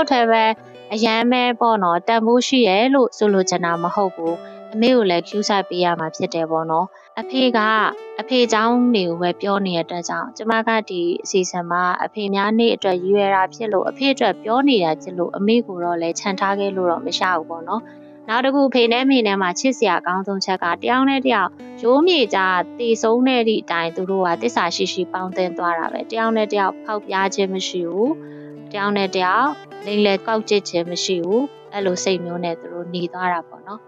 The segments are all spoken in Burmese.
ယောက်တည်းပဲအရန်ပဲပေါ့နော်တန်ဖိုးရှိရဲ့လို့ဆိုလိုချင်တာမဟုတ်ဘူးအမေကိုလည်း cue ဆိုင်ပေးရမှာဖြစ်တယ်ပေါ့နော်အဖေကအဖေเจ้าတွေကိုပဲပြောနေတဲ့အတွက်ကြောင့်ကျမကဒီအစီအစဉ်မှာအဖေများနေ့အတွက်ရည်ရွယ်တာဖြစ်လို့အဖေအတွက်ပြောနေတာဖြစ်လို့အမေကိုတော့လည်းခြံထားခဲ့လို့တော့မရဘူးပေါ့နော်နောက်တစ်ခုဖေနဲ့မေနဲ့မှာချစ်စရာအကောင်းဆုံးချက်ကတယောက်နဲ့တယောက်ရိုးမြေကြတည်ဆုံးတဲ့အတိုင်းသူတို့ကတစ္ဆာရှိရှိပေါင်းတင်သွားတာပဲတယောက်နဲ့တယောက်ဖောက်ပြားခြင်းမရှိဘူးတယောက်နဲ့တယောက် လိမ့်လေကောက်ကျစ်ခြင်းမရှိဘူးအဲ့လိုစိတ်မျိုးနဲ့သူတို့หนีသွားတာပေါ့နော်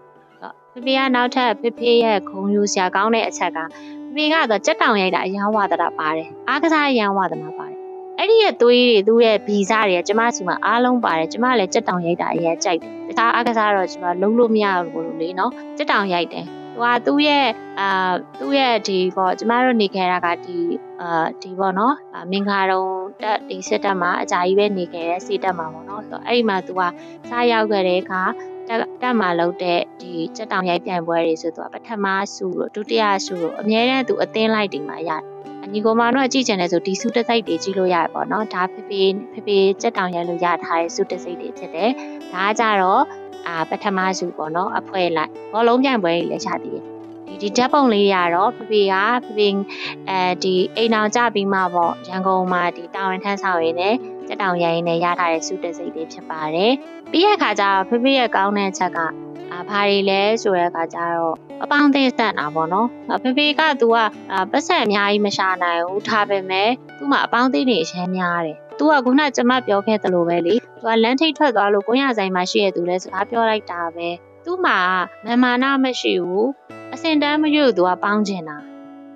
ဖေဖေကနောက်ထပ်ဖေဖေရဲ့ခုံယူစရာကောင်းတဲ့အချက်ကဖေဖေကတော့ကြက်တောင်ရိုက်တာအရန်ဝါဒတာပါတယ်အားကစားအရန်ဝါဒနာပါတယ်အဲ့ဒီရဲ့သွေးတွေသူ့ရဲ့ဗီဇတွေကျမစီမှာအားလုံးပါတယ်ကျမလည်းကြက်တောင်ရိုက်တာအရင်ကြိုက်တယ်တခြားအားကစားတော့ကျမလုံးလို့မရဘူးလို့လေနော်ကြက်တောင်ရိုက်တယ် သူကသူ့ရဲ့အာသူ့ရဲ့ဒီပေါ့ကျမတို့နေခဲ့တာကဒီအာဒီပေါ့နော်မင်္ဂလာတုံတက်ဒီစစ်တက်မှာအကြာကြီးပဲနေခဲ့တဲ့စီတက်မှာပေါ့နော်ဆိုတော့အဲ့ဒီမှာသူကစားရောက်ခဲ့တဲ့အခါတက်တက်မှာလုပ်တဲ့ဒီစက်တောင်ရိုက်ပြိုင်ပွဲတွေဆိုတော့ပထမဆုလို့ဒုတိယဆုလို့အများနဲ့သူအသင်းလိုက်တင်မှာရတယ်အညီကောင်မတို့ကကြည့်ချင်တယ်ဆိုဒီစုတစိုက်တွေကြည့်လို့ရတယ်ပေါ့နော်ဒါဖေဖေဖေဖေစက်တောင်ရိုက်လို့ရထားတဲ့စုတစိုက်တွေဖြစ်တယ်ဒါကကြတော့ အာပထမစုပေါ့နော်အဖွဲလိုက်ဘောလုံးပြိုင်ပွဲတွေလည်းရသေးတယ်ဒီဒီဓာတ်ပုံလေးရတော့ဖေဖေကဖေဖေအဲဒီအိမ်အောင်ကြပြီးမှပေါ့ရန်ကုန်မှာဒီတာဝန်ထမ်းဆောင်ရင်းနဲ့စက်တောင်ရိုက်ရင်းနဲ့ရထားတဲ့စုတစိုက်တွေဖြစ်ပါတယ်ပြီးရခါကျတော့ဖေဖေရဲ့ကောင်းတဲ့ချက်ကအာဘာတွေလဲဆိုတဲ့အခါကျတော့အပေါင်းအသင်းဆက်တာပေါ့နော်ဖေဖေကသူကပတ်ဆက်အများကြီးမရှာနိုင်ဘူးထားပေမဲ့သူ့မှာအပေါင်းအသင်းတွေအများများတယ် သူကခုနကျမပြောခဲ့သလိုပဲလေသူကလမ်းထိတ်ထွက်သွားလို့ကိုရဆိုင်မှာရှိရသူလဲစကားပြောလိုက်တာပဲ သူ့မှာမမာနမရှိဘူးအစင်တန်းမရွတ်သူကပေါင်းချင်တာ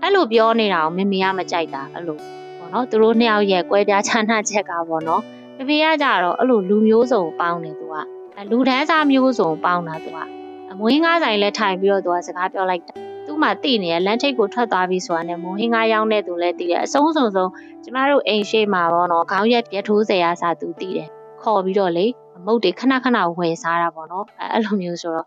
အဲ့လိုပြောနေတာကိုမမေကမကြိုက်တာ အဲ့လိုပေါ့နော် သူတို့နှစ်ယောက်ရဲ့ကွဲပြားခြားနားချက်ကပေါ့နော် ဖေဖေကကြတော့ အဲ့လိုလူမျိုးစုံပေါင်းတယ် သူက လူဒန်းစားမျိုးစုံပေါင်းတာ သူကအမွေးငါးဆိုင်လဲထိုင်ပြီးတော့သူကစကားပြောလိုက်တာသူ့ မှာတိနေရလမ်းထိပ်ကိုထွက်သွားပြီဆိုတာနဲ့မွေးငါးရောင်းတဲ့သူလဲတည်တယ်အဆုံးစုံဆုံးကျမတို့အိမ်ရှိမှာပေါ့နော်ခေါင်းရက်ပြတ်ထိုးစရာစာသူတည်တယ်ခေါ်ပြီးတော့လေမုတ်တွေခဏခဏဝယ်စားတာပေါ့နော်အဲ့လိုမျိုးဆိုတော့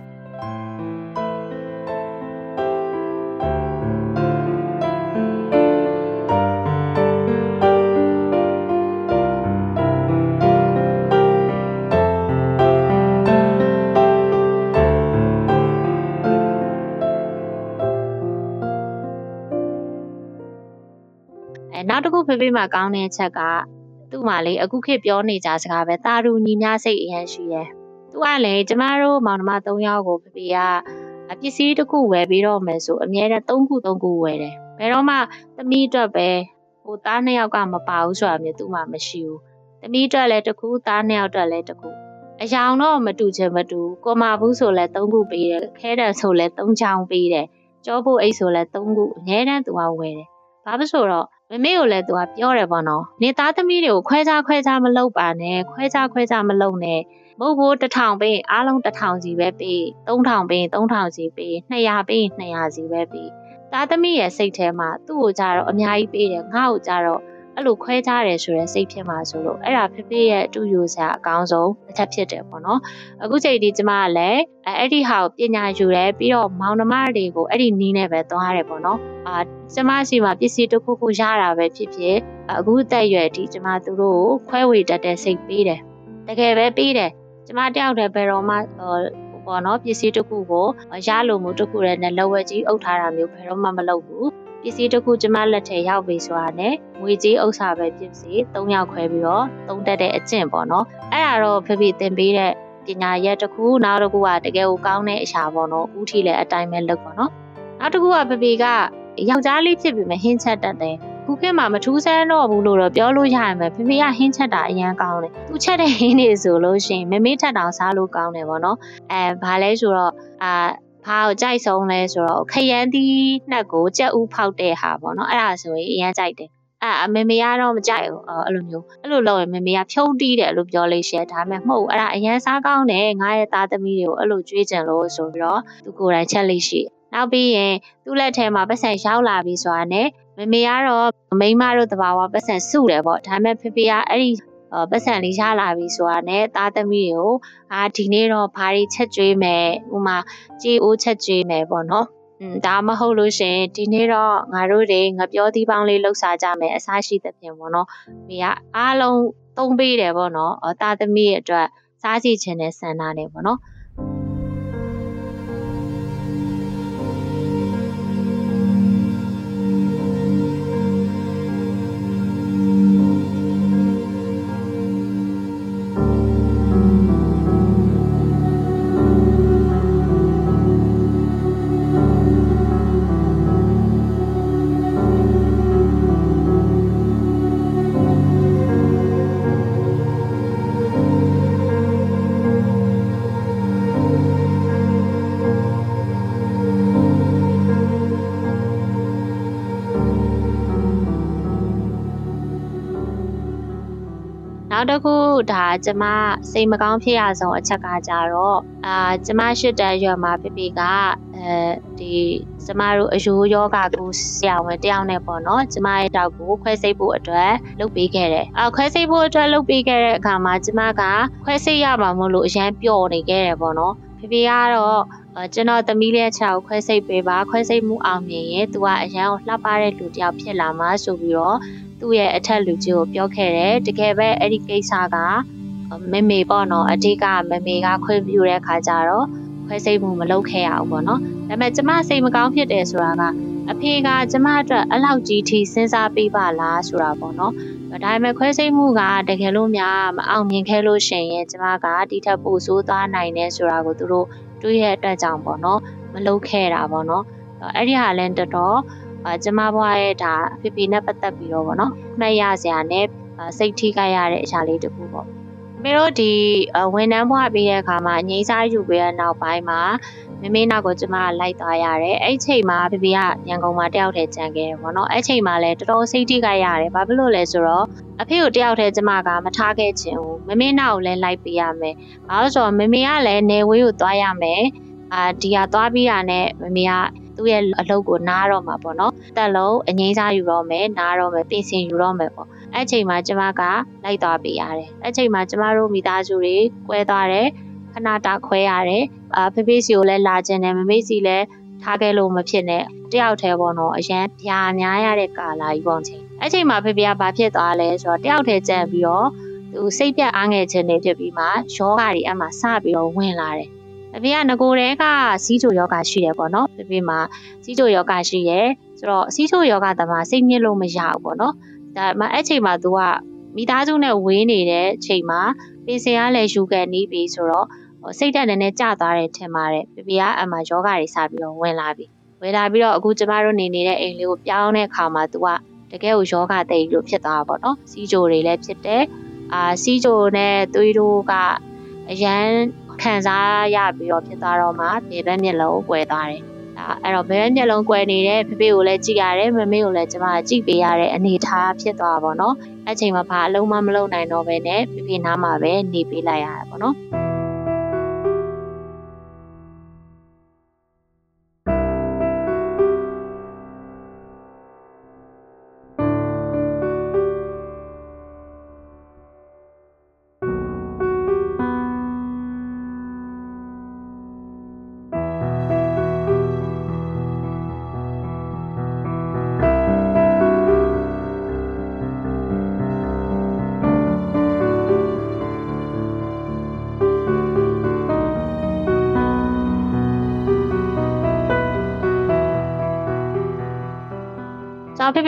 ဖေဖေမှာကောင်းတဲ့အချက်ကသူ့မှာလေအခုခေတ်ပြောနေကြစကားပဲတာရူညီများစိတ်အရင်ရှိတယ်။သူကလည်းကျမတို့မောင်နှမ၃ယောက်ကိုဖေဖေကပစ္စည်းတစ်ခုဝယ်ပြီးတော့မယ်ဆိုအများနဲ့၃ခု၃ခုဝယ်တယ်။ဘယ်တော့မှသမီးအတွက်ပဲဟိုသားနှစ်ယောက်ကမပါဘူးဆိုတာမျိုးသူ့မှာမရှိဘူး။သမီးအတွက်လည်းတစ်ခုသားနှစ်ယောက်အတွက်လည်းတစ်ခုအယောင်တော့မတူချင်မတူကိုမာဘူးဆိုလဲ၃ခုပေးတယ်ခဲတယ်ဆိုလဲ၃ချောင်းပေးတယ်ကြောဖို့အိတ်ဆိုလဲ၃ခုအများတန်းသူကဝယ်တယ်။ဘာဖြစ်ဆိုတော့ မမေကိုလည်းသူကပြောတယ်ပေါ့နော်နေသားသမီးတွေကိုခွဲခြားခွဲခြားမလုပ်ပါနဲ့ခွဲခြားခွဲခြားမလုပ်နဲ့မဟုတ်ဘူးတစ်ထောင်ပေးအားလုံးတစ်ထောင်စီပဲပေးသုံးထောင်ပေးသုံးထောင်စီပေး200ပေး200စီပဲပေးသားသမီးရဲ့စိတ်ထဲမှာသူ့ကိုကြတော့အများကြီးပေးတယ်ငါ့ကိုကြတော့ အဲ့လိုခွဲခြားတယ်ဆိုတဲ့စိတ်ဖြစ်မှာဆိုလို့အဲ့ဒါဖေဖေရဲ့အတူယူစရာအကောင်းဆုံးတစ်ချက်ဖြစ်တယ်ပေါ့နော်အခုချိန်ဒီကျမကလည်းအဲ့ဒီဟာကိုပညာယူတယ်ပြီးတော့မောင်နှမတွေကိုအဲ့ဒီနီးနဲ့ပဲသွားရတယ်ပေါ့နော်အာကျမရှိမှာပစ္စည်းတစ်ခုခုရတာပဲဖြစ်ဖြစ်အခုတက်ရွယ်ဒီကျမသူတို့ကိုခွဲဝေတတ်တဲ့စိတ်ပေးတယ်တကယ်ပဲပေးတယ်ကျမတယောက်တည်းဘယ်တော့မှပေါ့နော်ပစ္စည်းတစ်ခုကိုရလို့မှုတစ်ခုရဲ့နဲ့လက်ဝဲကြီးအုပ်ထားတာမျိုးဘယ်တော့မှမလုပ်ဘူး ပစ္စည်းတစ်ခုကျမလက်ထဲရောက်ပြီဆိုတာနဲ့ငွေကြေးဥစ္စာပဲဖြစ်စီ၃ယောက်ခွဲပြီးတော့သုံးတက်တဲ့အကျင့်ပေါ့နော်အဲ့ဒါတော့ဖေဖေသင်ပေးတဲ့ပညာရက်တစ်ခုနောက်တစ်ခုကတကယ်ကိုကောင်းတဲ့အရာပေါ့နော်ဥထီလည်းအတိုင်းပဲလုပ်ပေါ့နော်နောက်တစ်ခုကဖေဖေကယောက်ျားလေးဖြစ်ပြီးမှဟင်းချက်တတ်တယ်ခုခေတ်မှာမထူးဆန်းတော့ဘူးလို့တော့ပြောလို့ရရမယ်ဖေဖေကဟင်းချက်တာအရန်ကောင်းတယ်သူချက်တဲ့ဟင်းတွေဆိုလို့ရှိရင်မမေထက်တောင်စားလို့ကောင်းတယ်ပေါ့နော်အဲဘာလဲဆိုတော့အာ ဘာကိုကြိုက်ဆုံးလဲဆိုတော့ခရမ်းသီးနှက်ကိုကြက်ဥဖောက်တဲ့ဟာပေါ့နော်အဲ့ဒါဆိုရင်အရန်ကြိုက်တယ်အဲ့အမေမေကတော့မကြိုက်ဘူးအဲ့လိုမျိုးအဲ့လိုလုပ်ရင်မေမေကဖြုံးတီးတယ်လို့ပြောလေးရှယ်ဒါပေမဲ့မဟုတ်အဲ့ဒါအရန်စားကောင်းတယ်ငါရဲ့သားသမီးတွေကိုအဲ့လိုကြွေးကြံလို့ဆိုပြီးတော့သူကိုယ်တိုင်ချက်လေးရှိနောက်ပြီးရင်သူ့လက်ထဲမှာပတ်စံရောက်လာပြီဆိုတာနဲ့မမေကတော့မိမတို့တဘာဝပတ်စံစုတယ်ပေါ့ဒါပေမဲ့ဖေဖေကအဲ့ဒီ ပတ်စံလေးရလာပြီဆိုတာနဲ့သားသမီးတွေကိုအာဒီနေ့တော့ဘာတွေချက်ကျွေးမယ်ဥမာကြေးအိုးချက်ကျွေးမယ်ပေါ့နော်อืมဒါမဟုတ်လို့ရှင်ဒီနေ့တော့ငါတို့တွေငပြောသီးပေါင်းလေးလှုပ်ရှားကြမယ်အစားရှိသဖြင့်ပေါ့နော်မိကအားလုံးသုံးပေးတယ်ပေါ့နော်တာသမီးရဲ့အတွက်စားစီခြင်းနဲ့ဆန္ဒနဲ့ပေါ့နော် ဒါကျမစိတ်မကောင်းဖြစ်ရဆုံးအချက်ကကြတော့အာကျမရှစ်တန်းရွယ်မှာပြပြကအဲဒီကျမတို့အယိုးယောဂကိုဆရာဝန်တယောက်နဲ့ပေါ့နော်ကျမရဲ့တောက်ကိုခွဲစိတ်ဖို့အတွက်လုပ်ပေးခဲ့တယ်အာခွဲစိတ်ဖို့အတွက်လုပ်ပေးခဲ့တဲ့အခါမှာကျမကခွဲစိတ်ရမှာမလို့အရန်ပျော်နေခဲ့တယ်ပေါ့နော်ဖေဖေကတော့ကျွန်တော်သမီးလေးချောက်ခွဲစိတ်ပေးပါခွဲစိတ်မှုအောင်မြင်ရင်သူကအရန်ကိုလှပတဲ့လူတစ်ယောက်ဖြစ်လာမှာဆိုပြီးတော့ သူ့ရဲ့အထက်လူကြီးကိုပြောခဲ့တယ်တကယ်ပဲအဲ့ဒီကိစ္စကမမေပေါ့နော်အဓိကမမေကခွင့်ပြုတဲ့ခါကျတော့ခွဲစိတ်မှုမလုပ်ခဲ့ရဘူးပေါ့နော်ဒါပေမဲ့ကျမစိတ်မကောင်းဖြစ်တယ်ဆိုတာကအဖေကကျမအတွက်အလောက်ကြီးထိစဉ်းစားပေးပါလားဆိုတာပေါ့နော်ဒါပေမဲ့ခွဲစိတ်မှုကတကယ်လို့များမအောင်မြင်ခဲ့လို့ရှိရင်ကျမကဒီထက်ပိုဆိုးသွားနိုင်တယ်ဆိုတာကိုသူတို့တွေးရတဲ့အတွက်ကြောင့်ပေါ့နော်မလုပ်ခဲ့တာပေါ့နော်အဲ့ဒီဟာလည်းတော်တော် အာကျမဘွားရဲ့ဒါဖေဖေနဲ့ပတ်သက်ပြီးတော့ဗောနော်မှတ်ရစရာနဲ့စိတ်ထိခိုက်ရတဲ့အရာလေးတစ်ခုပေါ့မင်းတို့ဒီဝန်ထမ်းဘွားပြီးတဲ့အခါမှာငိမ့်စားယူပြီးတဲ့နောက်ပိုင်းမှာမမေနောက်ကိုကျမလိုက်သွားရတယ်အဲ့ချိန်မှာဖေဖေကညံကုန်မှာတယောက်တည်းကြံခဲ့တယ်ပေါ့နော်အဲ့ချိန်မှာလည်းတော်တော်စိတ်ထိခိုက်ရတယ်ဘာဖြစ်လို့လဲဆိုတော့အဖေကိုတယောက်တည်းကျမကမထားခဲ့ချင်ဘူးမမေနောက်ကိုလည်းလိုက်ပေးရမယ်ဘာလို့ဆိုတော့မမေကလည်းနေဝေးကိုသွားရမယ်အာဒီဟာသွားပြီးတာနဲ့မမေက သူ့ရဲ့အလုပ်ကိုနားတော့မှာပေါ့နော်တက်လုံးအငိမ့်စားယူတော့မယ်နားတော့မယ်ပြင်ဆင်ယူတော့မယ်ပေါ့အဲ့ချိန်မှာကျမကလိုက်သွားပေးရတယ်အဲ့ချိန်မှာကျမတို့မိသားစုတွေ꿰သွားတယ်ခဏတာခွဲရတယ်အာဖေဖေစီကိုလည်းလာခြင်းတယ်မမေစီလည်းထားခဲ့လို့မဖြစ်နဲ့တယောက်တည်းပေါ့နော်အရန်ပြာများရတဲ့ကာလာကြီးပေါ့ချင်းအဲ့ချိန်မှာဖေဖေကဘာဖြစ်သွားလဲဆိုတော့တယောက်တည်းကြံပြီးတော့သူစိတ်ပြတ်အားငယ်ခြင်းတွေဖြစ်ပြီးမှယောဂါတွေအမှစပြီးတော့ဝင်လာတယ် အဖေကငကိုတဲကစီးချိုယောဂရှိတယ်ပေါ့နော်ဖေဖေမှာစီးချိုယောဂရှိရယ်ဆိုတော့စီးချိုယောဂတမစိတ်ညစ်လို့မရဘူးပေါ့နော်ဒါမှအဲ့ချိန်မှာ तू ကမိသားစုနဲ့ဝေးနေတဲ့ချိန်မှာပင်စင်ကလည်းယူကန်နီးပြီဆိုတော့စိတ်တက်နေနဲ့ကျသွားတယ်ထင်ပါတယ်ဖေဖေကအမှယောဂတွေစပြီးတော့ဝင်လာပြီဝင်လာပြီးတော့အခုကျမတို့နေနေတဲ့အိမ်လေးကိုပြောင်းတဲ့အခါမှာ तू ကတကယ်ကိုယောဂတိတ်လို့ဖြစ်သွားတာပေါ့နော်စီးချိုတွေလည်းဖြစ်တယ်အာစီးချိုနဲ့သွေးတို့ကအရန် ခံစားရပြီးတော့ဖြစ်သွားတော့မှဘေဘက်မျက်လုံးကွယ်သွားတယ်။ဒါအဲ့တော့ဘေဘက်မျက်လုံးကွယ်နေတဲ့ဖေဖေကိုလည်းကြည့်ရတယ်မမေကိုလည်းကျမကြည့်ပေးရတဲ့အနေအထားဖြစ်သွားပါတော့။အဲ့ချိန်မှာဘာအလုံးမမလုံးနိုင်တော့ဘဲနဲ့ဖေဖေနားမှာပဲနေပေးလိုက်ရတာပေါ့နော်။တော့ဖေ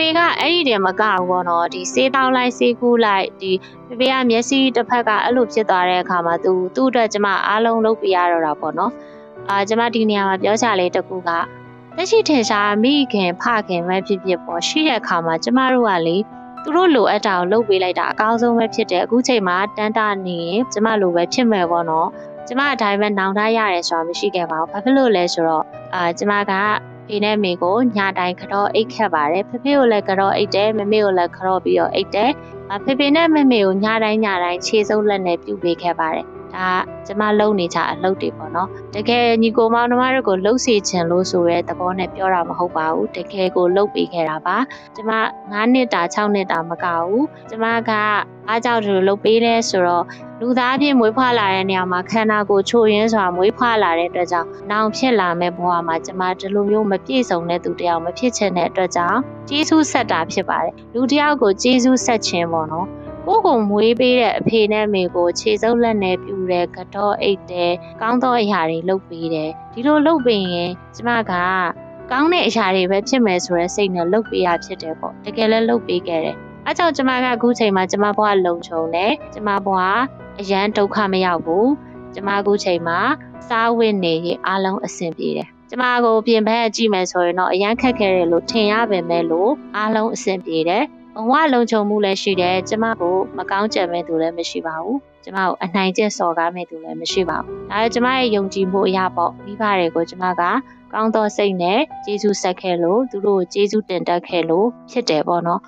ဖေကအဲ့ဒီတည်းမကဘူးပေါ့နော်ဒီစေးတောင်းလိုက်စေးကူးလိုက်ဒီဖေဖေကမျက်စိတစ်ဖက်ကအဲ့လိုဖြစ်သွားတဲ့အခါမှာသူသူ့အတွက်ကျမအားလုံးလုပ်ပြရတော့တာပေါ့နော်အာကျမဒီနေရာမှာပြောချလေးတစ်ခုကတက်ရှိထင်ရှားမိခင်ဖခင်ပဲဖြစ်ဖြစ်ပေါ့ရှိတဲ့အခါမှာကျမတို့ကလေသူတို့လိုအပ်တာကိုလုပ်ပေးလိုက်တာအကောင်းဆုံးပဲဖြစ်တယ်အခုချိန်မှာတန်းတာနေရင်ကျမလိုပဲဖြစ်မယ်ပေါ့နော်ကျမအတိုင်းပဲနောင်တရတယ်ဆိုတာမရှိခဲ့ပါဘူးဘာဖြစ်လို့လဲဆိုတော့အာကျမက ဖေနဲ့မေကိုညတိုင်းကတော့အိတ်ခတ်ပါတယ်ဖေဖေကိုလည်းကတော့အိတ်တယ်မမေကိုလည်းကတော့ပြီးတော့အိတ်တယ်ဖေဖေနဲ့မမေကိုညတိုင်းညတိုင်းခြေစုပ်လက်နဲ့ပြုတ်ပေးခဲ့ပါတယ်ဒါကျမလုံနေကြအလုပ်တွေပေါ့နော်တကယ်ညီကိုမောင်နှမတို့ကိုလှုပ်စီခြင်းလို့ဆိုရဲသဘောနဲ့ပြောတာမဟုတ်ပါဘူးတကယ်ကိုလှုပ်ပေးခဲ့တာပါကျမ9နှစ်တာ6နှစ်တာမကဘူးကျမကအားကြောင့်ဒီလိုလှုပ်ပေးလဲဆိုတော့ လူသားဖြစ်မွေးဖွားလာတဲ့နေရာမှာခန္ဓာကိုယ်ချို့ရင်းစွာမွေးဖွားလာတဲ့အတွက်ကြောင့်နောင်ဖြစ်လာမဲ့ဘဝမှာကျမဒီလိုမျိုးမပြည့်စုံတဲ့သူတယောက်မဖြစ်ချင်တဲ့အတွက်ကြောင့်ကျေးဇူးဆက်တာဖြစ်ပါတယ်လူတယောက်ကိုကျေးဇူးဆက်ခြင်းပေါ့နော်ကိုကိုမွေးပေးတဲ့အဖေနဲ့မေကိုခြေစုပ်လက်နဲ့ပြူတယ်ကတော့အိတ်တယ်ကောင်းသောအရာတွေလုပ်ပေးတယ်ဒီလိုလုပ်ပေးရင်ကျမကကောင်းတဲ့အရာတွေပဲဖြစ်မယ်ဆိုတဲ့စိတ်နဲ့လုပ်ပေးရဖြစ်တယ်ပေါ့တကယ်လည်းလုပ်ပေးခဲ့တယ်အဲကြောင့်ကျမကအခုချိန်မှာကျမဘဝလုံခြုံတယ်ကျမဘဝ အရန်ဒုက္ခမရောက်ဘူးကျမအခုချိန်မှာစားဝတ်နေရေးအားလုံးအဆင်ပြေတယ်ကျမကိုပြင်ပန်းကြည့်မယ်ဆိုရင်တော့အရန်ခက်ခဲတယ်လို့ထင်ရပါမယ်လို့အားလုံးအဆင်ပြေတယ်ဘဝလုံခြုံမှုလည်းရှိတယ်ကျမကိုမကောင်းကြံမဲ့သူလည်းမရှိပါဘူးကျမကိုအနိုင်ကျင့်စော်ကားမဲ့သူလည်းမရှိပါဘူးဒါကျမရဲ့ယုံကြည်မှုအရာပေါ့မိဘတွေကိုကျမကကောင်းသောစိတ်နဲ့ကျေးဇူးဆက်ခဲ့လို့သူတို့ကိုကျေးဇူးတင်တတ်ခဲ့လို့ဖြစ်တယ်ပေါ့နော်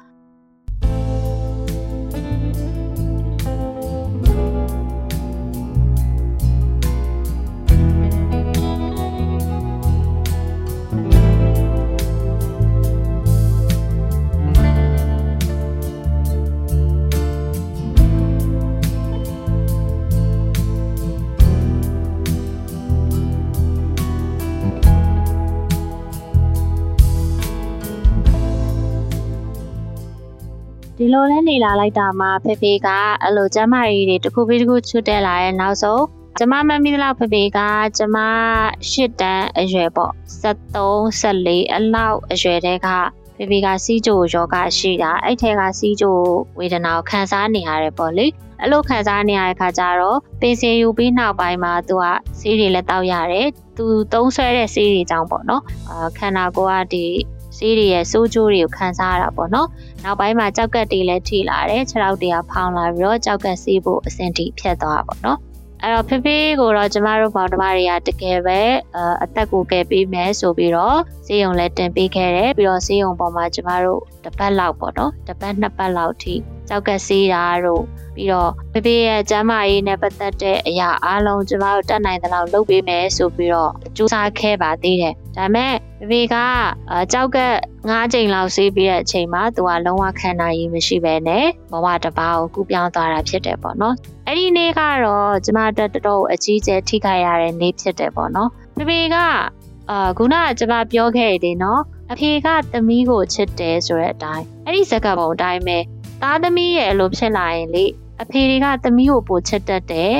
ဒီလိုလဲနေလာလိုက်တာမှဖေဖေကအဲ့လိုကျမကြီးတွေတစ်ခုပြီးတစ်ခုချွတ်တက်လာတဲ့နောက်ဆုံးကျမမမီလောက်ဖေဖေကကျမရှစ်တန်းအရွယ်ပေါ့73 14အလောက်အရွယ်တည်းကဖေဖေကစီးကြိုယောဂရှိတာအဲ့ထဲကစီးကြိုဝေဒနာကိုခံစားနေရတယ်ပေါ့လေအဲ့လိုခံစားနေရတဲ့ခါကျတော့ပင်စင်ယူပြီးနောက်ပိုင်းမှာသူကဆေးတွေလည်းတောက်ရတယ်သူသုံးဆွဲတဲ့ဆေးတွေကြောင့်ပေါ့နော်အာခန္ဓာကိုယ်ကဒီ ဆေးတွေရဲ့စိုးကျိုးတွေကိုခံစားရတာပေါ့နော်နောက်ပိုင်းမှာကြောက်ကက်တွေလည်းထိလာတယ်ခြေထောက်တွေကဖောင်းလာပြီးတော့ကြောက်ကက်ဆေးဖို့အဆင်ထိဖြတ်သွားတာပေါ့နော်အဲ့တော့ဖေဖေကိုတော့ကျမတို့ပေါင်းတမတွေကတကယ်ပဲအသက်ကိုကယ်ပေးမယ်ဆိုပြီးတော့ဆေးရုံလည်းတင်ပေးခဲ့တယ်ပြီးတော့ဆေးရုံပေါ်မှာကျမတို့တစ်ပတ်လောက်ပေါ့နော်တစ်ပတ်နှစ်ပတ်လောက်ထိကြောက်ကက်ဆေးတာတို့ပြီးတော့ဖေဖေရဲ့ကျမ်းမာရေးနဲ့ပတ်သက်တဲ့အရာအားလုံးကျမတို့တတ်နိုင်သလောက်လုပ်ပေးမယ်ဆိုပြီးတော့စူးစမ်းခဲ့ပါသေးတယ် ဒါပေမဲ့ဖေဖေကကြောက်ကက်၅ချိန်လောက်ဆေးပြီးတဲ့အချိန်မှာသူကလုံးဝခံနိုင်ရည်မရှိဘဲနဲ့ဘဝတစ်ပါးကိုကူးပြောင်းသွားတာဖြစ်တယ်ပေါ့နော်အဲ့ဒီနေ့ကတော့ကျမတက်တော်တော်အကြီးကျယ်ထိခိုက်ရတဲ့နေ့ဖြစ်တယ်ပေါ့နော်ဖေဖေကအာခုနကကျမပြောခဲ့တယ်နော်အဖေကသမီးကိုချစ်တယ်ဆိုတဲ့အတိုင်းအဲ့ဒီစကားပုံအတိုင်းပဲသားသမီးရဲ့အလိုဖြစ်လာရင်လေအဖေတွေကသမီးကိုပိုချစ်တတ်တယ်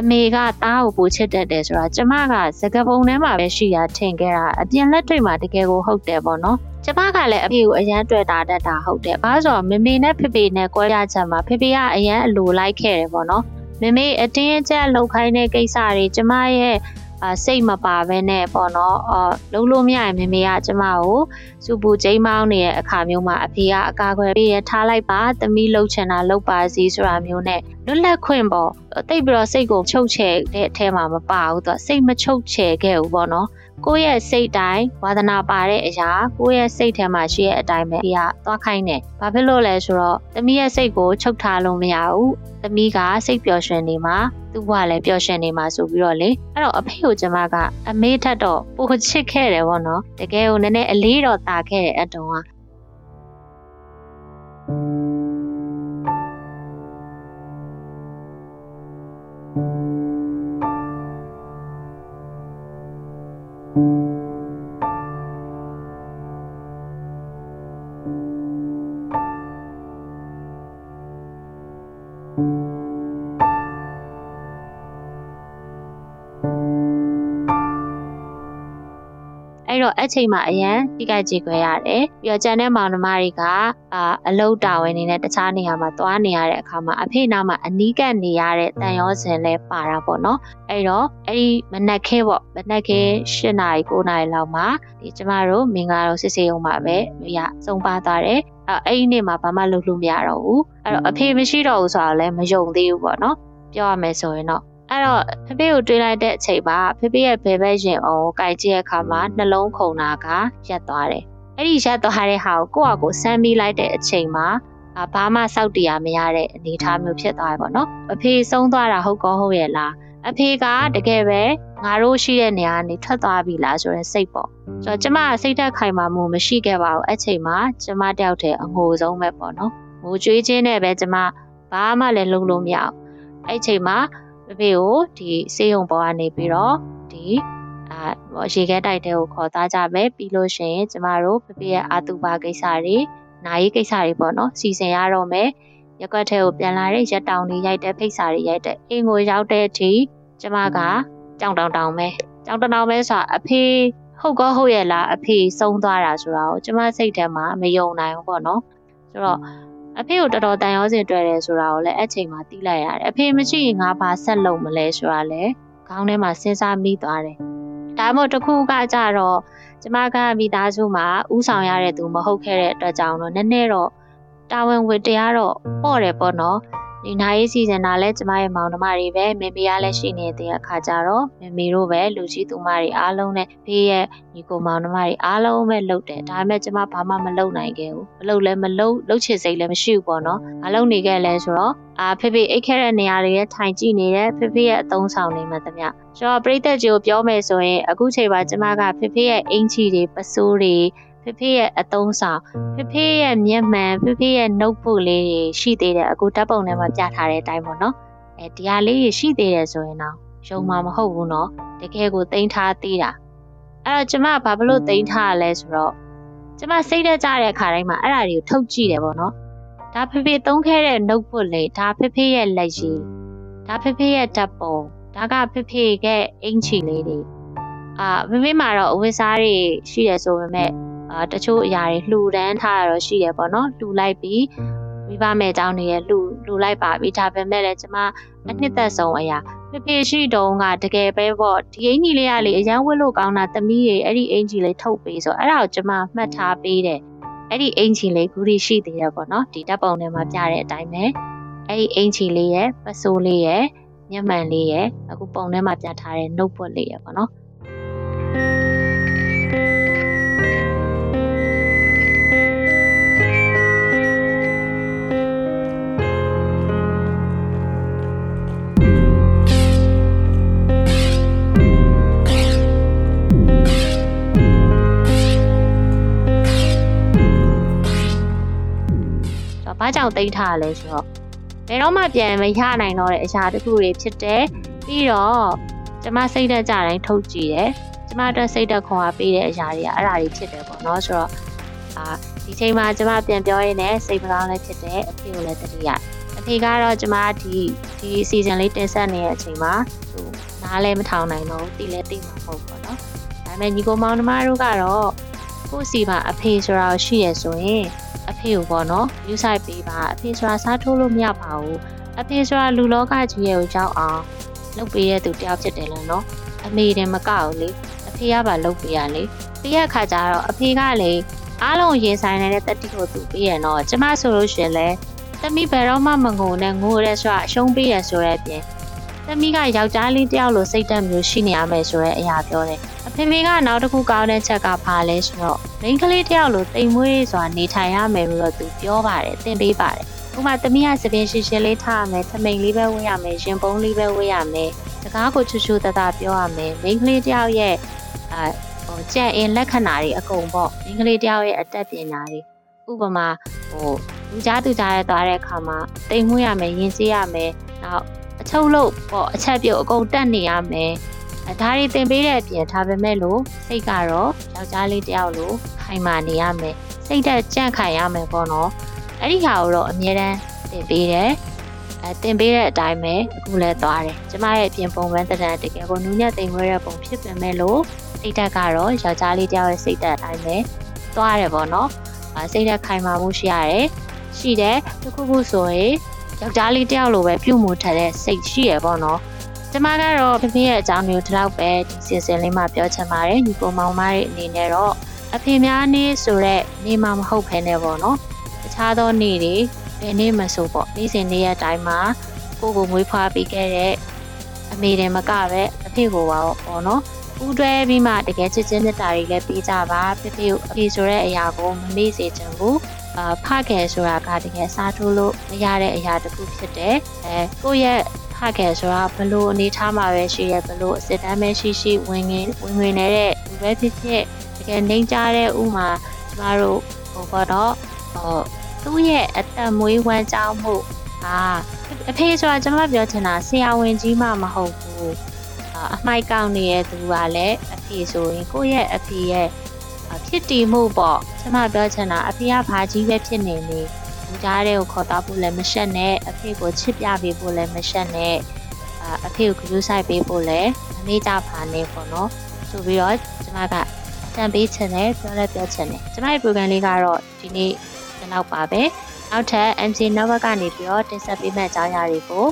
အမေကသားကိုပိုချစ်တတ်တယ်ဆိုတာကျမကစကားပုံထဲမှာပဲရှိရထင်ခဲ့တာအပြင်လက်တွေ့မှာတကယ်ကိုဟုတ်တယ်ပေါ့နော်ကျမကလည်းအဖေကိုအရန်တွေ့တာတတ်တာဟုတ်တယ်ဘာလို့ဆိုတော့မမေနဲ့ဖေဖေနဲ့ကွဲပြားချက်မှာဖေဖေကအရန်အလိုလိုက်ခဲ့တယ်ပေါ့နော်မမေအတင်းအကျပ်လောက်ခိုင်းတဲ့ကိစ္စတွေကျမရဲ့အာ စိတ်မပါဘဲနဲ့ပေါ့နော်အော်လုံးလို့မရရင်မေမေကကျမကိုစူပူချိန်မောင်းနေတဲ့အခါမျိုးမှာအဖေကအကာအကွယ်ပေးရထားလိုက်ပါသမီးလှုပ်ချင်တာလှုပ်ပါစီဆိုတာမျိုးနဲ့လွတ်လပ်ခွင့်ပေါ့တိတ်ပြီးတော့စိတ်ကိုချုပ်ချယ်တဲ့အထဲမှာမပါဘူးသူကစိတ်မချုပ်ချယ်ခဲ့ဘူးပေါ့နော် ကိုယ့်ရဲ့စိတ်တိုင်းဝါသနာပါတဲ့အရာကိုယ့်ရဲ့စိတ်ထဲမှာရှိတဲ့အတိုင်းပဲဒီကသွားခိုင်းတယ်။ဘာဖြစ်လို့လဲဆိုတော့သမီးရဲ့စိတ်ကိုချုပ်ထားလို့မရဘူး။သမီးကစိတ်ပျော်ရွှင်နေမှာသူ့ဘဝလည်းပျော်ရွှင်နေမှာဆိုပြီးတော့လေအဲ့တော့အဖေကိုကျမကအမေထက်တော့ပိုချစ်ခဲ့တယ်ပေါ့နော်တကယ်ကိုနည်းနည်းအလေးတော်တာခဲ့တဲ့အတုံးက တော့အဲ့ချိန်မှာအရန်တိကြိုက်ကြည့်ခွဲရတယ်ပြီးတော့ကျန်တဲ့မောင်နှမတွေကအာအလုတ်တာဝန်နေတဲ့တခြားနေရာမှာသွားနေရတဲ့အခါမှာအဖေနာမှာအနီးကပ်နေရတဲ့တန်ရောစင်လဲပါတာပေါ့နော်အဲ့တော့အဲ့ဒီမနက်ခဲပေါ့မနက်ခဲ၈နာရီ9နာရီလောက်မှာဒီကျမတို့မင်္ဂလာတော်စစ်စေးရုံမှာပဲရစုံပါသွားတယ်အဲ့အဲ့ဒီနေ့မှာဘာမှလုပ်လို့မရတော့ဘူးအဲ့တော့အဖေမရှိတော့ဘူးဆိုတော့လည်းမယုံသေးဘူးပေါ့နော်ပြောရမယ်ဆိုရင်တော့ အဲ့တော့ဖေဖေကိုတွေးလိုက်တဲ့အချိန်မှာဖေဖေရဲ့ဘယ်ဘက်ရင်အောင်ကိုကြိုက်ကြည့်တဲ့အခါမှာနှလုံးခုန်တာကရက်သွားတယ်အဲ့ဒီရက်သွားတဲ့ဟာကိုကိုယ့်အကိုစမ်းပြီးလိုက်တဲ့အချိန်မှာအာဘာမှစောက်တရားမရတဲ့အနေအထားမျိုးဖြစ်သွားပြီပေါ့နော်အဖေဆုံးသွားတာဟုတ်ကောဟုတ်ရဲ့လားအဖေကတကယ်ပဲငါတို့ရှိတဲ့နေရာကနေထွက်သွားပြီလားဆိုရင်စိတ်ပေါ့ဆိုတော့ကျမစိတ်သက်ခိုင်မာမှုမရှိခဲ့ပါဘူးအဲ့ချိန်မှာကျမတယောက်တည်းအငိုဆုံးပဲပေါ့နော်ငိုကြွေးခြင်းနဲ့ပဲကျမဘာမှလည်းလုပ်လို့မရအောင်အဲ့ချိန်မှာ ဖေဖေကိုဒီစေယုံပေါ်ကနေပြီးတော့ဒီအာရေခဲတိုက်တဲ့ကိုခေါ်သားကြမယ်ပြီးလို့ရှိရင်ကျမတို့ဖေဖေရဲ့အာတုပါကိစ္စတွေနာရေးကိစ္စတွေပေါ့နော်စီစဉ်ရတော့မယ်ရက်ွက်ထဲကိုပြန်လာတဲ့ရက်တောင်တွေရိုက်တဲ့ဖိတ်စာတွေရိုက်တဲ့အိမ်ကိုရောက်တဲ့အထိကျမကကြောင်တောင်တောင်ပဲကြောင်တောင်တောင်ပဲဆိုတာအဖေဟုတ်ကောဟုတ်ရဲ့လားအဖေဆုံးသွားတာဆိုတာကိုကျမစိတ်ထဲမှာမယုံနိုင်ဘူးပေါ့နော်ဆိုတော့ အဖေကိုတော်တော်တန်ရောစင်တွေ့တယ်ဆိုတာကိုလည်းအဲ့ချိန်မှာသိလိုက်ရတယ်အဖေမရှိရင်ငါဘာဆက်လုပ်မလဲဆိုတာလည်းခေါင်းထဲမှာစဉ်းစားမိသွားတယ်ဒါမှမဟုတ်တစ်ခုကကြတော့ကျမကမိသားစုမှာဥဆောင်ရတဲ့သူမဟုတ်ခဲ့တဲ့အတွက်ကြောင့်တော့နည်းနည်းတော့တာဝန်ဝတ္တရားတော့ပေါ့တယ်ပေါ့နော် ဒီနိုင်ရေးစီစဉ်တာလဲကျမရဲ့မောင်နှမတွေပဲမေမေကလည်းရှိနေတဲ့အခါကျတော့မေမေတို့ပဲလူကြီးသူမတွေအားလုံးနဲ့ဖေးရဲ့ညီကိုမောင်နှမတွေအားလုံးပဲလှုပ်တယ်ဒါပေမဲ့ကျမဘာမှမလှုပ်နိုင်ခဲ့ဘူးမလှုပ်လဲမလှုပ်လှုပ်ချင်စိတ်လည်းမရှိဘူးပေါ့နော်မလှုပ်နေခဲ့လဲဆိုတော့အာဖေဖေအိတ်ခဲ့တဲ့နေရာတွေရဲ့ထိုင်ကြည့်နေတဲ့ဖေဖေရဲ့အသုံးဆောင်နေမှတမျှဆိုတော့ပြိသက်ကြီးကိုပြောမယ်ဆိုရင်အခုချိန်မှာကျမကဖေဖေရဲ့အင်ချီတွေပစိုးတွေ ဖေဖေရဲ့အသုံးဆောင်ဖေဖေရဲ့မျက်မှန်ဖေဖေရဲ့ notebook လေးတွေရှိသေးတယ်အခုဓာတ်ပုံထဲမှာပြထားတဲ့အတိုင်းပေါ့နော်အဲဒီဟာလေးတွေရှိသေးတယ်ဆိုရင်တော့ယုံမှာမဟုတ်ဘူးနော်တကယ်ကိုတင်ထားသေးတာအဲ့တော့ကျမဘာဖြစ်လို့တင်ထားရလဲဆိုတော့ကျမစိတ်သက်ကြတဲ့အခါတိုင်းမှာအဲ့ဒါတွေကိုထုတ်ကြည့်တယ်ပေါ့နော်ဒါဖေဖေသုံးခဲ့တဲ့ notebook လေးဒါဖေဖေရဲ့လက်ရည်ဒါဖေဖေရဲ့ဓာတ်ပုံဒါကဖေဖေရဲ့အင်ချီလေးတွေအာဖေဖေမှာတော့အဝတ်စားတွေရှိတယ်ဆိုပေမဲ့အာ တချို့အရာတွေလှူဒန်းထားတာတော့ရှိတယ်ပေါ့နော်လှူလိုက်ပြီးမိဘမဲ့အကြောင်းတွေလှူလှူလိုက်ပါပြီဒါပေမဲ့လည်းကျမအနှစ်သက်ဆုံးအရာဖေဖေရှိတုံးကတကယ်ပဲပေါ့ဒီအင်ကြီးလေးကလေအရန်ဝတ်လို့ကောင်းတာသမီးရေအဲ့ဒီအင်ကြီးလေးထုတ်ပေးဆိုအဲ့ဒါကိုကျမမှတ်ထားပေးတယ်အဲ့ဒီအင်ကြီးလေးဂူရီရှိသေးတယ်ပေါ့နော်ဒီဓာတ်ပုံထဲမှာပြတဲ့အတိုင်းပဲအဲ့ဒီအင်ကြီးလေးရဲ့ပစိုးလေးရဲ့မျက်မှန်လေးရဲ့အခုပုံထဲမှာပြထားတဲ့နှုတ်ပွက်လေးရဲ့ပေါ့နော် ဘာကြောင့်တိတ်ထားရလဲဆိုတော့ဘယ်တော့မှပြန်မရနိုင်တော့တဲ့အရာတခုတွေဖြစ်တယ်ပြီးတော့ကျမစိတ်သက်ကြတိုင်းထုတ်ကြည့်တယ်ကျမအတွက်စိတ်သက်ခွန်အားပေးတဲ့အရာတွေကအဲ့ဒါတွေဖြစ်တယ်ပေါ့နော်ဆိုတော့အာဒီချိန်မှာကျမပြန်ပြောရင်းနဲ့စိတ်မကောင်းလည်းဖြစ်တယ်အဖေကိုလည်းတတိယအဖေကတော့ကျမဒီဒီ season လေးတင်ဆက်နေတဲ့အချိန်မှာသူနားလည်းမထောင်နိုင်တော့တိလည်းတိမှာမဟုတ်ပေါ့နော်ဒါပေမဲ့ညီကိုမောင်နှမတို့ကတော့ကိုယ့်စီမှာအဖေဆိုတာရှိရဆိုရင် အဖေကိုပေါ့နော်ယူဆိုင်ပေးပါအဖေဆိုတာစားထိုးလို့မရပါဘူးအဖေဆိုတာလူလောကကြီးရဲ့ကိုကြောက်အောင်လုပ်ပေးတဲ့သူတယောက်ဖြစ်တယ်လို့နော်အမေတင်မကောက်ဘူးလေအဖေကပါလုပ်ပေးရလေပြီးရခါကျတော့အဖေကလေအားလုံးရင်ဆိုင်နေတဲ့တက်တိကိုသူပေးရတော့ကျမဆိုလို့ရှင်လဲသမီးဘယ်တော့မှမငိုနဲ့ငိုရဲဆိုတာအရှုံးပေးရဆိုတဲ့အပြင်သမီးကယောက်ျားလေးတယောက်လိုစိတ်ဓာတ်မျိုးရှိနေရမယ်ဆိုတဲ့အရာပြောတယ် အဖေမေကနောက်တစ်ခုကောင်းတဲ့ချက်ကဘာလဲဆိုတော့မိန်းကလေးတယောက်လိုတိမ်မွေးစွာနေထိုင်ရမယ်လို့တော့သူပြောပါတယ်သင်ပေးပါတယ်ဥပမာသမီးကသပင်ရှည်ရှည်လေးထားရမယ်ထမိန်လေးပဲဝေးရမယ်ရင်ပုံးလေးပဲဝေးရမယ်စကားကိုချူချူတတပြောရမယ်မိန်းကလေးတယောက်ရဲ့အာဟိုကြံ့အင်လက္ခဏာတွေအကုန်ပေါ့မိန်းကလေးတယောက်ရဲ့အတတ်ပညာတွေဥပမာဟိုလူကြားသူကြားရသွားတဲ့အခါမှာတိမ်မွေးရမယ်ရင်စေးရမယ်နောက်အချုပ်လို့ပေါ့အချက်ပြုတ်အကုန်တက်နေရမယ်အဲ ဒါတွေသင်ပေးတဲ့အပြင်ဒါပေမဲ့လို့စိတ်ကတော့ယောက်ျားလေးတယောက်လိုခိုင်မာနေရမယ်စိတ်သက်ကြန့်ခိုင်ရမယ်ပေါ့နော်အဲ့ဒီဟာကိုတော့အမြဲတမ်းသင်ပေးတယ်အဲသင်ပေးတဲ့အတိုင်းပဲအခုလည်းသွားတယ်ကျမရဲ့အပြင်ပုံပန်းတရံတကယ်ကိုနူးညံ့သိမ်ဝဲတဲ့ပုံဖြစ်ပေမဲ့လို့စိတ်ဓာတ်ကတော့ယောက်ျားလေးတယောက်ရဲ့စိတ်ဓာတ်အတိုင်းပဲသွားတယ်ပေါ့နော်အဲစိတ်ဓာတ်ခိုင်မာမှုရှိရတယ်ရှိတယ်တခုခုဆိုရင်ယောက်ျားလေးတယောက်လိုပဲပြုမှုထက်တဲ့စိတ်ရှိရပေါ့နော် ကျမကတော့ဖေဖေရဲ့အကြောင်းမျိုးဒီလောက်ပဲဒီစီစဉ်လေးမှာပြောချင်ပါတယ်ညီကိုမောင်မရဲ့အနေနဲ့တော့အဖေများနေ့ဆိုတော့နေမှာမဟုတ်ဖ ೇನೆ ပေါ့နော်တခြားသောနေ့တွေဘယ်နေ့မှဆိုပေါ့နေ့စဉ်နေ့ရက်တိုင်းမှာကိုကိုမွေးဖွားပေးခဲ့တဲ့အမေတွေမကပဲအဖေကိုပါပေါ့နော်ပူးတွဲပြီးမှတကယ်ချစ်ချင်းမြတ်တာတွေလည်းပေးကြပါဖေဖေကိုအဖေဆိုတဲ့အရာကိုမမေ့စေချင်ဘူးအာဖခဲ့ဆိုတာကတကယ်စားထိုးလို့မရတဲ့အရာတစ်ခုဖြစ်တယ်အဲကိုယ့်ရဲ့ဖ ခဲ့ဆိုတာဘလို့အနေထားမှာပဲရှိရဘလို့အစစ်တမ်းပဲရှိရှိဝင်ငင်ဝင်ဝင်နေတဲ့လူပဲဖြစ်ဖြစ်တကယ်နှိမ်ကြတဲ့ဥမာကျမတို့ဟိုကတော့ဟိုသူ့ရဲ့အသက်မွေးဝမ်းကြောင်းမှုဟာအဖေဆိုတာကျွန်မပြောချင်တာဆရာဝန်ကြီးမှမဟုတ်ဘူးအမိုက်ကောင်းနေတဲ့သူကလည်းအဖေဆိုရင်ကိုယ့်ရဲ့အဖေရဲ့ဖြစ်တည်မှုပေါ့ကျွန်မပြောချင်တာအဖေကဘာကြီးပဲဖြစ်နေနေ လူသားတွေကိုခေါ်တော့ဖို့လည်းမရှက်နဲ့အဖေကိုချစ်ပြပေးဖို့လည်းမရှက်နဲ့အဖေကိုကြိုးဆိုင်ပေးဖို့လည်းမမေ့ကြပါနဲ့ပေါ့နော်ဆိုပြီးတော့ကျွန်မကတန်ပေးချင်တယ်ပြောလဲပြောချင်တယ်ကျွန်မရဲ့ program လေးကတော့ဒီနေ့ဒီလောက်ပါပဲနောက်ထပ် MC Network ကနေပြီးတော့တင်ဆက်ပေးမယ့်အကြောင်းအရာတွေကို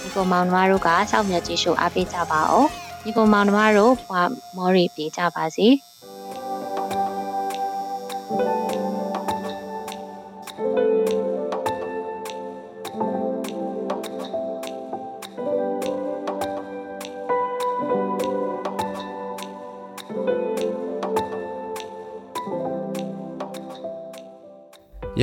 ဒီကိုမောင်နှမတို့ကစောင့်မျှော်ကြည့်ရှုအားပေးကြပါအောင်ဒီကိုမောင်နှမတို့ဘွားမော်ရီပြေကြပါစေ